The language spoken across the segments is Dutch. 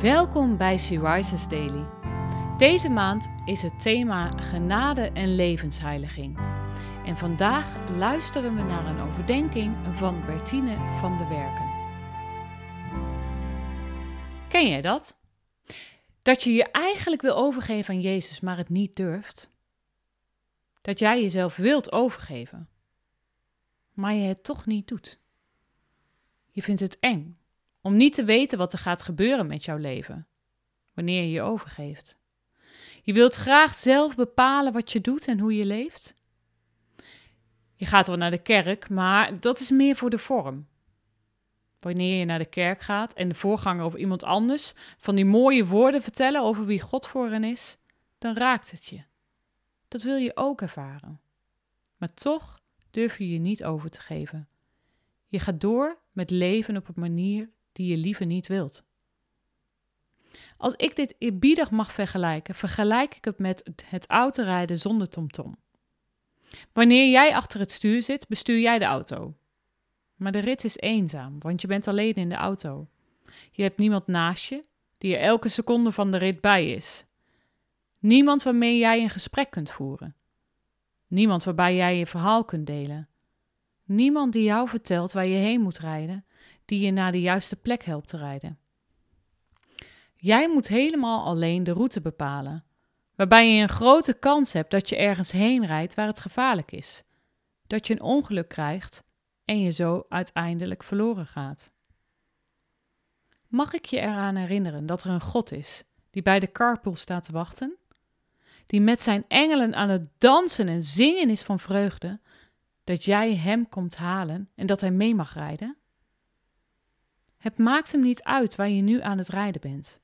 Welkom bij She Daily. Deze maand is het thema genade en levensheiliging. En vandaag luisteren we naar een overdenking van Bertine van de Werken. Ken jij dat? Dat je je eigenlijk wil overgeven aan Jezus, maar het niet durft? Dat jij jezelf wilt overgeven, maar je het toch niet doet? Je vindt het eng om niet te weten wat er gaat gebeuren met jouw leven wanneer je je overgeeft. Je wilt graag zelf bepalen wat je doet en hoe je leeft. Je gaat wel naar de kerk, maar dat is meer voor de vorm. Wanneer je naar de kerk gaat en de voorganger of iemand anders van die mooie woorden vertellen over wie God voor hen is, dan raakt het je. Dat wil je ook ervaren. Maar toch durf je je niet over te geven. Je gaat door met leven op een manier die je liever niet wilt. Als ik dit eerbiedig mag vergelijken, vergelijk ik het met het autorijden zonder tomtom. Wanneer jij achter het stuur zit, bestuur jij de auto. Maar de rit is eenzaam, want je bent alleen in de auto. Je hebt niemand naast je die er elke seconde van de rit bij is. Niemand waarmee jij een gesprek kunt voeren. Niemand waarbij jij je verhaal kunt delen. Niemand die jou vertelt waar je heen moet rijden die je naar de juiste plek helpt te rijden. Jij moet helemaal alleen de route bepalen, waarbij je een grote kans hebt dat je ergens heen rijdt waar het gevaarlijk is, dat je een ongeluk krijgt en je zo uiteindelijk verloren gaat. Mag ik je eraan herinneren dat er een God is die bij de carpool staat te wachten? Die met zijn engelen aan het dansen en zingen is van vreugde, dat jij hem komt halen en dat hij mee mag rijden? Het maakt hem niet uit waar je nu aan het rijden bent.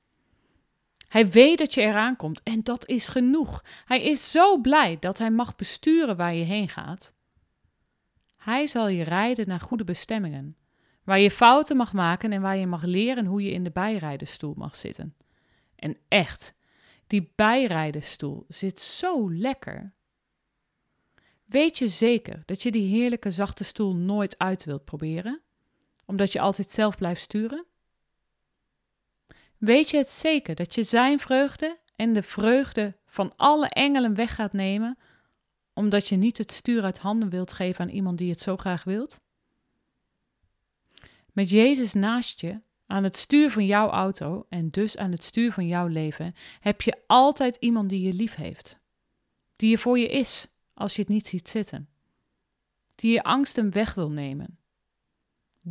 Hij weet dat je eraan komt en dat is genoeg. Hij is zo blij dat hij mag besturen waar je heen gaat. Hij zal je rijden naar goede bestemmingen, waar je fouten mag maken en waar je mag leren hoe je in de bijrijdenstoel mag zitten. En echt, die bijrijdenstoel zit zo lekker. Weet je zeker dat je die heerlijke zachte stoel nooit uit wilt proberen? Omdat je altijd zelf blijft sturen? Weet je het zeker dat je zijn vreugde en de vreugde van alle engelen weg gaat nemen, omdat je niet het stuur uit handen wilt geven aan iemand die het zo graag wilt? Met Jezus naast je, aan het stuur van jouw auto en dus aan het stuur van jouw leven, heb je altijd iemand die je lief heeft, die je voor je is als je het niet ziet zitten, die je angsten weg wil nemen,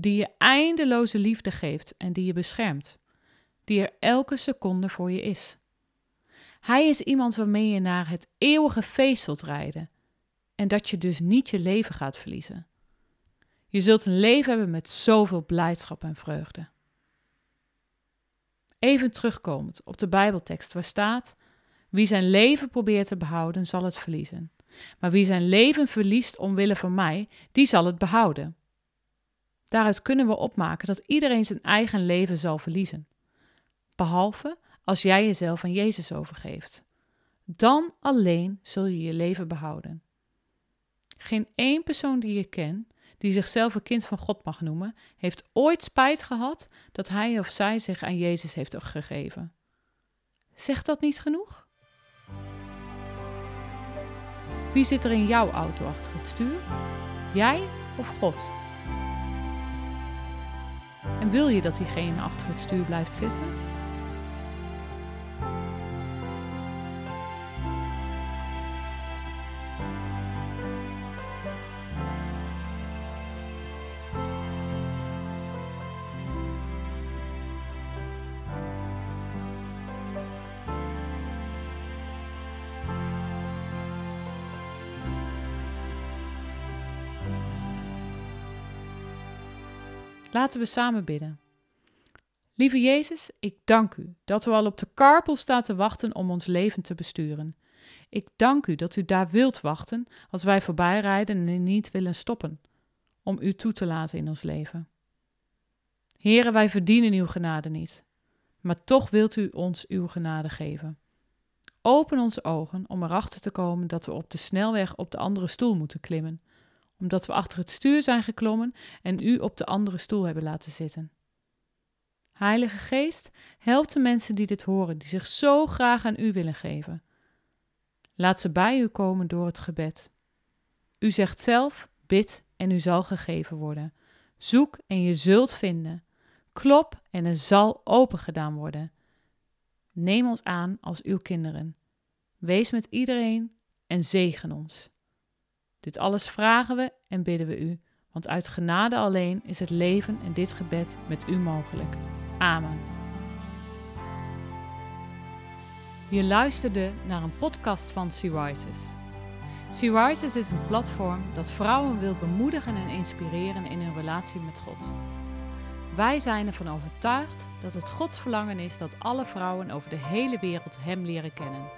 die je eindeloze liefde geeft en die je beschermt, die er elke seconde voor je is. Hij is iemand waarmee je naar het eeuwige feest zult rijden en dat je dus niet je leven gaat verliezen. Je zult een leven hebben met zoveel blijdschap en vreugde. Even terugkomend op de Bijbeltekst waar staat: Wie zijn leven probeert te behouden, zal het verliezen. Maar wie zijn leven verliest omwille van mij, die zal het behouden. Daaruit kunnen we opmaken dat iedereen zijn eigen leven zal verliezen. Behalve als jij jezelf aan Jezus overgeeft. Dan alleen zul je je leven behouden. Geen één persoon die je kent, die zichzelf een kind van God mag noemen, heeft ooit spijt gehad dat hij of zij zich aan Jezus heeft gegeven. Zegt dat niet genoeg? Wie zit er in jouw auto achter het stuur? Jij of God? Wil je dat diegene achter het stuur blijft zitten? Laten we samen bidden. Lieve Jezus, ik dank u dat u al op de karpel staat te wachten om ons leven te besturen. Ik dank u dat u daar wilt wachten als wij voorbij rijden en niet willen stoppen, om u toe te laten in ons leven. Heren, wij verdienen uw genade niet, maar toch wilt u ons uw genade geven. Open onze ogen om erachter te komen dat we op de snelweg op de andere stoel moeten klimmen omdat we achter het stuur zijn geklommen en u op de andere stoel hebben laten zitten. Heilige Geest, help de mensen die dit horen, die zich zo graag aan u willen geven. Laat ze bij u komen door het gebed. U zegt zelf: bid en u zal gegeven worden. Zoek en je zult vinden. Klop en er zal open gedaan worden. Neem ons aan als uw kinderen. Wees met iedereen en zegen ons. Dit alles vragen we en bidden we u, want uit genade alleen is het leven en dit gebed met u mogelijk. Amen. Je luisterde naar een podcast van Sea Rises. Sea Rises is een platform dat vrouwen wil bemoedigen en inspireren in hun relatie met God. Wij zijn ervan overtuigd dat het Gods verlangen is dat alle vrouwen over de hele wereld Hem leren kennen.